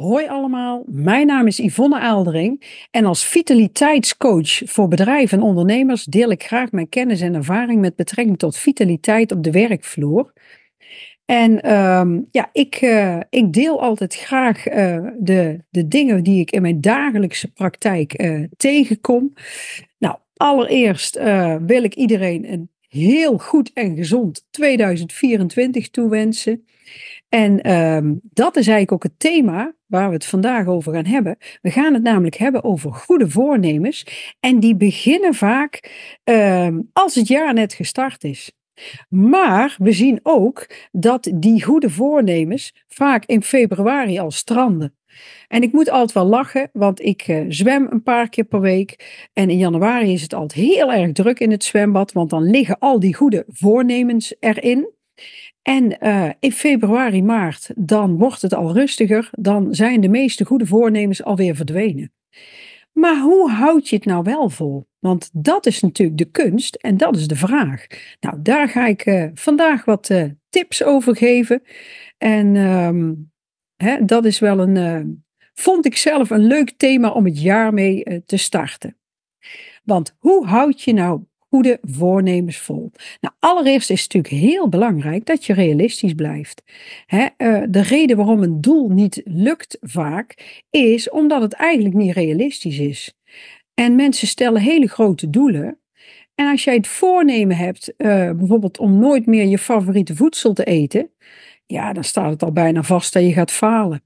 Hoi allemaal, mijn naam is Yvonne Aaldering en als vitaliteitscoach voor bedrijven en ondernemers deel ik graag mijn kennis en ervaring met betrekking tot vitaliteit op de werkvloer. En ehm, ja, ik, eh, ik deel altijd graag uh, de, de dingen die ik in mijn dagelijkse praktijk uh, tegenkom. Nou, allereerst wil ik iedereen een heel goed en gezond 2024 toewensen. En um, dat is eigenlijk ook het thema waar we het vandaag over gaan hebben. We gaan het namelijk hebben over goede voornemens. En die beginnen vaak um, als het jaar net gestart is. Maar we zien ook dat die goede voornemens vaak in februari al stranden. En ik moet altijd wel lachen, want ik uh, zwem een paar keer per week. En in januari is het altijd heel erg druk in het zwembad, want dan liggen al die goede voornemens erin. En uh, in februari, maart, dan wordt het al rustiger. Dan zijn de meeste goede voornemens alweer verdwenen. Maar hoe houd je het nou wel vol? Want dat is natuurlijk de kunst en dat is de vraag. Nou, daar ga ik uh, vandaag wat uh, tips over geven. En um, hè, dat is wel een, vond ik zelf een leuk thema om het jaar mee te starten. Want hoe houd je nou goede voornemens vol? Nou, allereerst is het natuurlijk heel belangrijk dat je realistisch blijft. Hè, uh, de reden waarom een doel niet lukt vaak is omdat het eigenlijk niet realistisch is. En mensen stellen hele grote doelen. En als jij het voornemen hebt, uh, bijvoorbeeld om nooit meer je favoriete voedsel te eten, ja, dan staat het al bijna vast dat je gaat falen.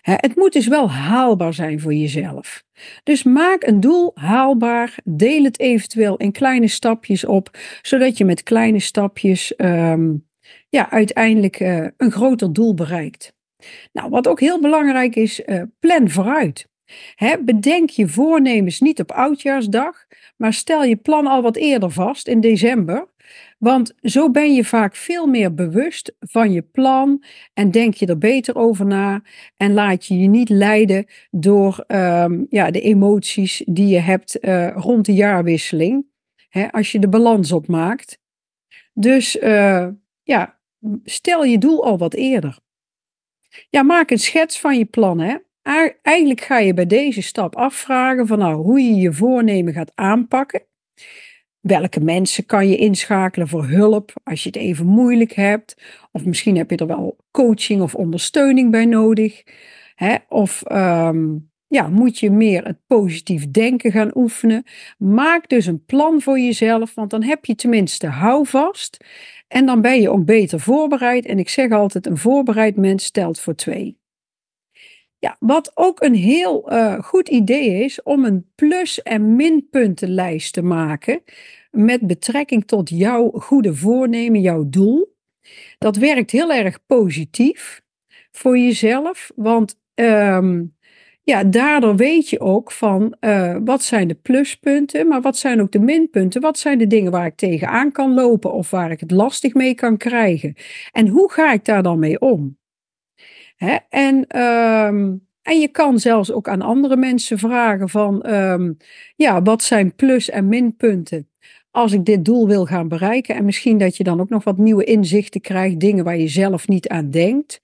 Het moet dus wel haalbaar zijn voor jezelf. Dus maak een doel haalbaar, deel het eventueel in kleine stapjes op, zodat je met kleine stapjes um, ja, uiteindelijk uh, een groter doel bereikt. Nou, wat ook heel belangrijk is, uh, plan vooruit. Bedenk je voornemens niet op oudjaarsdag, maar stel je plan al wat eerder vast in december. Want zo ben je vaak veel meer bewust van je plan en denk je er beter over na en laat je je niet leiden door um, ja, de emoties die je hebt uh, rond de jaarwisseling. Hè, als je de balans opmaakt. Dus uh, ja, stel je doel al wat eerder. Ja, maak een schets van je plan. Hè. Eigenlijk ga je bij deze stap afvragen van nou, hoe je je voornemen gaat aanpakken. Welke mensen kan je inschakelen voor hulp als je het even moeilijk hebt? Of misschien heb je er wel coaching of ondersteuning bij nodig. Hè? Of um, ja, moet je meer het positief denken gaan oefenen. Maak dus een plan voor jezelf, want dan heb je tenminste houvast. En dan ben je ook beter voorbereid. En ik zeg altijd, een voorbereid mens stelt voor twee. Wat ook een heel uh, goed idee is om een plus- en minpuntenlijst te maken met betrekking tot jouw goede voornemen, jouw doel. Dat werkt heel erg positief voor jezelf, want um, ja, daardoor weet je ook van uh, wat zijn de pluspunten, maar wat zijn ook de minpunten? Wat zijn de dingen waar ik tegenaan kan lopen of waar ik het lastig mee kan krijgen? En hoe ga ik daar dan mee om? Hè? En, um, en je kan zelfs ook aan andere mensen vragen van, um, ja, wat zijn plus- en minpunten? Als ik dit doel wil gaan bereiken. En misschien dat je dan ook nog wat nieuwe inzichten krijgt, dingen waar je zelf niet aan denkt.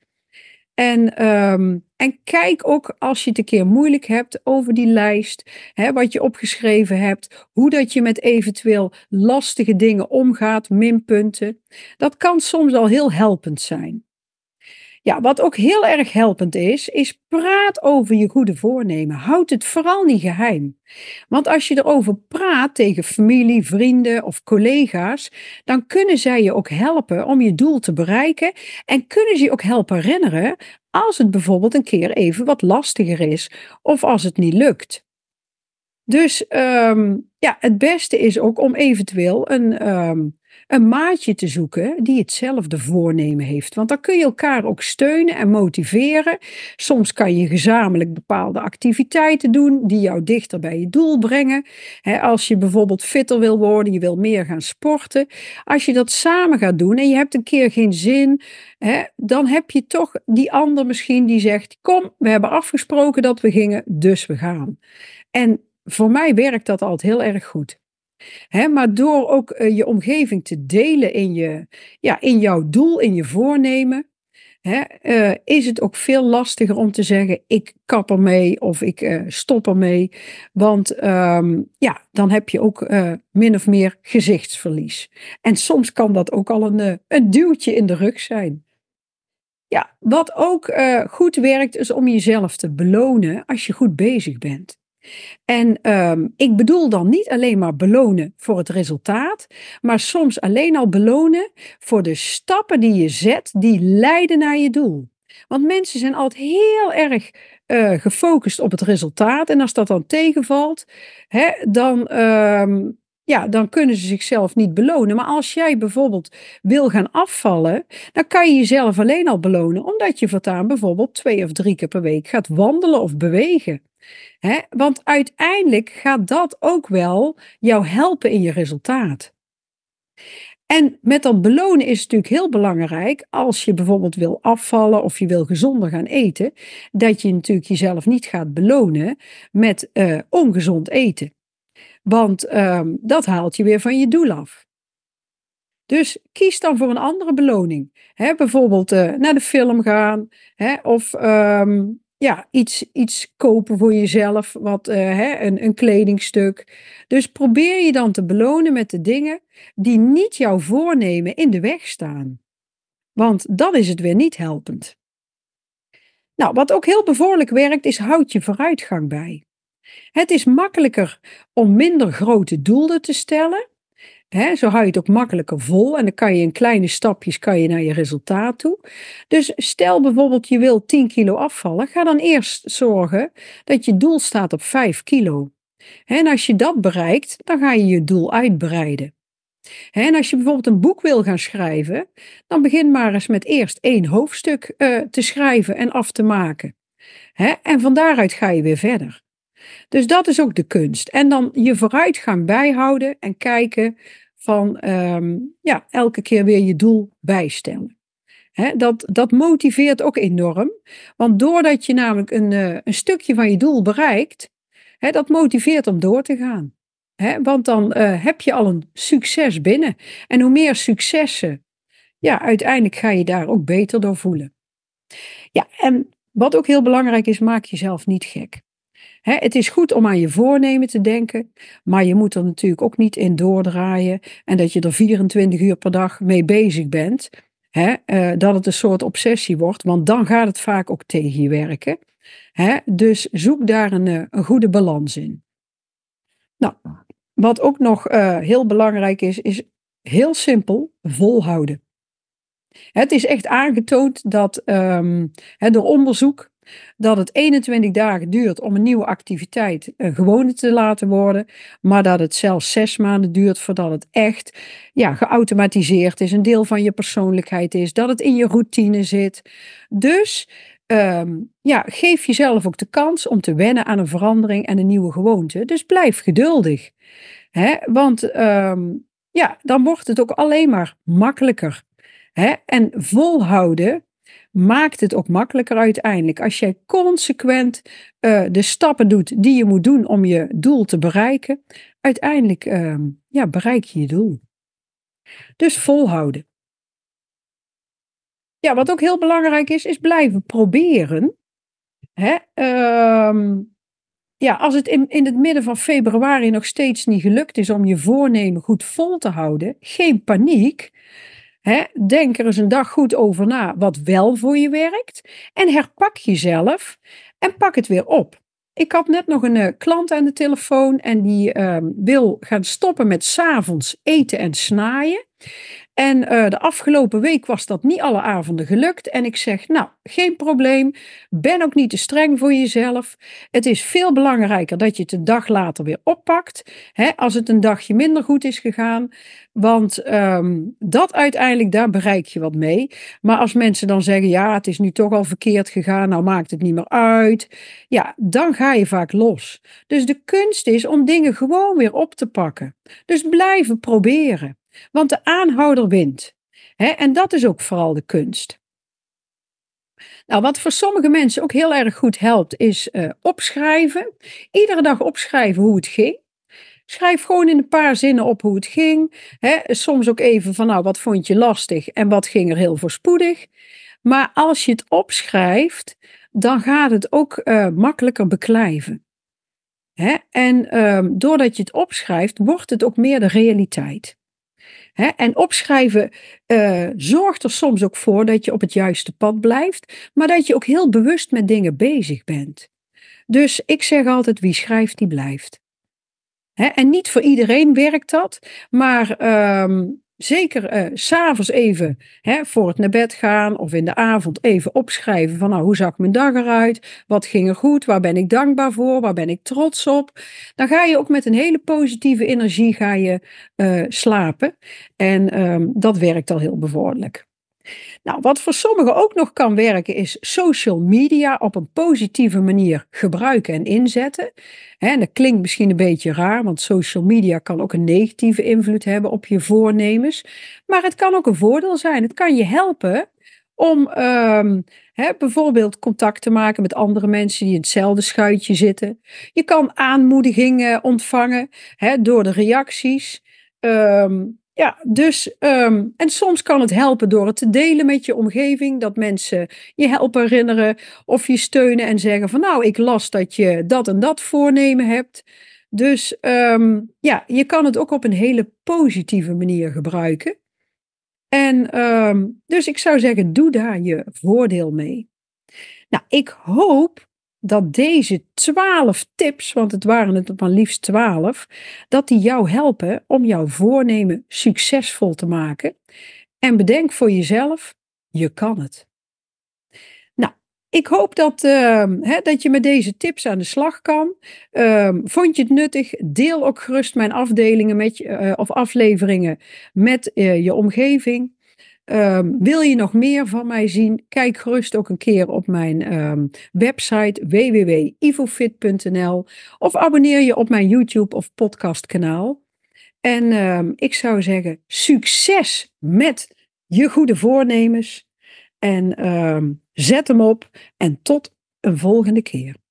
En, um, en kijk ook als je het een keer moeilijk hebt over die lijst, hè, wat je opgeschreven hebt, hoe dat je met eventueel lastige dingen omgaat, minpunten. Dat kan soms al heel helpend zijn. Ja, wat ook heel erg helpend is, is praat over je goede voornemen. Houd het vooral niet geheim. Want als je erover praat tegen familie, vrienden of collega's, dan kunnen zij je ook helpen om je doel te bereiken en kunnen ze je ook helpen herinneren als het bijvoorbeeld een keer even wat lastiger is of als het niet lukt. Dus um, ja, het beste is ook om eventueel een, um, een maatje te zoeken die hetzelfde voornemen heeft. Want dan kun je elkaar ook steunen en motiveren. Soms kan je gezamenlijk bepaalde activiteiten doen die jou dichter bij je doel brengen. als je bijvoorbeeld fitter wil worden, je wil meer gaan sporten. Als je dat samen gaat doen en je hebt een keer geen zin, dan heb je toch die ander misschien die zegt: Kom, we hebben afgesproken dat we gingen, dus we gaan. En voor mij werkt dat altijd heel erg goed. Maar door ook uh, je omgeving te delen in, je, ja, in jouw doel, in je voornemen, eh, is het ook veel lastiger om te zeggen: ik kap ermee of ik uh, stop ermee. Want ehm, ja, dan heb je ook min of meer gezichtsverlies. En soms kan dat ook al een, een duwtje in de rug zijn. Ja, wat ook goed werkt, is om jezelf te belonen als je goed bezig bent. En ehm, ik bedoel dan niet alleen maar belonen voor het resultaat, maar soms alleen al belonen voor de stappen die je zet, die leiden naar je doel. Want mensen zijn altijd heel erg uh, gefocust op het resultaat. En als dat dan tegenvalt, hè, dan, ehm, ja, dan kunnen ze zichzelf niet belonen. Maar als jij bijvoorbeeld wil gaan afvallen, dan kan je jezelf alleen al belonen omdat je voortaan bijvoorbeeld twee of drie keer per week gaat wandelen of bewegen. Want uiteindelijk gaat dat ook wel jou helpen in je resultaat. En met dat belonen is het natuurlijk heel belangrijk, als je bijvoorbeeld wil afvallen of je wil gezonder gaan eten, dat je natuurlijk jezelf niet gaat belonen met uh, ongezond eten. Want um, dat haalt je weer van je doel af. Dus kies dan voor een andere beloning. He, bijvoorbeeld uh, naar de film gaan, he, of um, ja, iets, iets kopen voor jezelf, wat, uh, een, een kledingstuk. Dus probeer je dan te belonen met de dingen die niet jouw voornemen in de weg staan. Want dan is het weer niet helpend. Nou, wat ook heel bevorderlijk werkt, is houd je vooruitgang bij. Het is makkelijker om minder grote doelen te stellen zo hou je het ook makkelijker vol en dan kan je in kleine stapjes kan je naar je resultaat toe. Dus stel bijvoorbeeld je wil 10 kilo afvallen, ga dan eerst zorgen dat je doel staat op 5 kilo. En als je dat bereikt, dan ga je je doel uitbreiden. En als je bijvoorbeeld een boek wil gaan schrijven, dan begin maar eens met eerst één hoofdstuk uh, te schrijven en af te maken. En van daaruit ga je weer verder. Dus dat is ook de kunst. En dan je vooruitgang bijhouden en kijken van um, ja, elke keer weer je doel bijstellen. Dat, dat motiveert ook enorm, want doordat je namelijk een, uh, een stukje van je doel bereikt, he, dat motiveert om door te gaan. Want dan uh, heb je al een succes binnen. En hoe meer successen, ja, uiteindelijk ga je daar ook beter door voelen. Ja, en wat ook heel belangrijk is, maak jezelf niet gek het is goed om aan je voornemen te denken, maar je moet er natuurlijk ook niet in doordraaien en dat je er 24 uur per dag mee bezig bent. uh, dat het een soort obsessie wordt, want dan gaat het vaak ook tegen je werken. dus zoek daar een, eh, een, goede balans in. Nou, wat ook nog uh, heel belangrijk is, is heel simpel volhouden. Het is echt aangetoond dat um, door onderzoek dat het 21 dagen duurt om een nieuwe activiteit een gewone te laten worden, maar dat het zelfs zes maanden duurt voordat het echt ja, geautomatiseerd is, een deel van je persoonlijkheid is, dat het in je routine zit. Dus um, ja, geef jezelf ook de kans om te wennen aan een verandering en een nieuwe gewoonte. Dus blijf geduldig. Hè? Want um, ja, dan wordt het ook alleen maar makkelijker. En volhouden maakt het ook makkelijker uiteindelijk. Als jij consequent uh, de stappen doet die je moet doen om je doel te bereiken, uiteindelijk uh, ja, bereik je je doel. Dus volhouden. Ja, wat ook heel belangrijk is, is blijven proberen. Hè? Uh, ja, als het in, in het midden van februari nog steeds niet gelukt is om je voornemen goed vol te houden, geen paniek. Denk er eens een dag goed over na wat wel voor je werkt. En herpak jezelf en pak het weer op. Ik had net nog een uh, klant aan de telefoon en die uh, wil gaan stoppen met s'avonds eten en snaaien. En uh, de afgelopen week was dat niet alle avonden gelukt. En ik zeg, nou, geen probleem. Ben ook niet te streng voor jezelf. Het is veel belangrijker dat je het een dag later weer oppakt. Hè, als het een dagje minder goed is gegaan. Want um, dat uiteindelijk, daar bereik je wat mee. Maar als mensen dan zeggen, ja, het is nu toch al verkeerd gegaan. Nou maakt het niet meer uit. Ja, dan ga je vaak los. Dus de kunst is om dingen gewoon weer op te pakken. Dus blijven proberen. Want de aanhouder wint. en dat is ook vooral de kunst. Nou, wat voor sommige mensen ook heel erg goed helpt, is uh, opschrijven. Iedere dag opschrijven hoe het ging. Schrijf gewoon in een paar zinnen op hoe het ging. soms ook even van, nou, wat vond je lastig en wat ging er heel voorspoedig. Maar als je het opschrijft, dan gaat het ook uh, makkelijker beklijven. En um, doordat je het opschrijft, wordt het ook meer de realiteit. En opschrijven uh, zorgt er soms ook voor dat je op het juiste pad blijft, maar dat je ook heel bewust met dingen bezig bent. Dus ik zeg altijd: wie schrijft, die blijft. En niet voor iedereen werkt dat, maar um, zeker uh, s'avonds even hè, voor het naar bed gaan of in de avond even opschrijven van nou, hoe zag mijn dag eruit? Wat ging er goed? Waar ben ik dankbaar voor? Waar ben ik trots op? Dan ga je ook met een hele positieve energie ga je, uh, slapen. En um, dat werkt al heel bevorderlijk. Nou, wat voor sommigen ook nog kan werken, is social media op een positieve manier gebruiken en inzetten. En dat klinkt misschien een beetje raar, want social media kan ook een negatieve invloed hebben op je voornemens. Maar het kan ook een voordeel zijn. Het kan je helpen om um, bijvoorbeeld contact te maken met andere mensen die in hetzelfde schuitje zitten. Je kan aanmoedigingen ontvangen door de reacties. Um, ja, dus, um, en soms kan het helpen door het te delen met je omgeving, dat mensen je helpen herinneren of je steunen en zeggen van nou, ik las dat je dat en dat voornemen hebt. Dus um, ja, je kan het ook op een hele positieve manier gebruiken. En um, dus ik zou zeggen, doe daar je voordeel mee. Nou, ik hoop dat deze twaalf tips, want het waren het maar liefst twaalf, dat die jou helpen om jouw voornemen succesvol te maken. En bedenk voor jezelf, je kan het. Nou, ik hoop dat, uh, hè, dat je met deze tips aan de slag kan. Uh, vond je het nuttig? Deel ook gerust mijn afdelingen met je, uh, of afleveringen met eh, je omgeving. Um, wil je nog meer van mij zien? Kijk gerust ook een keer op mijn um, website www.ivofit.nl of abonneer je op mijn YouTube of podcastkanaal. En um, ik zou zeggen, succes met je goede voornemens. En zet hem op en tot een volgende keer.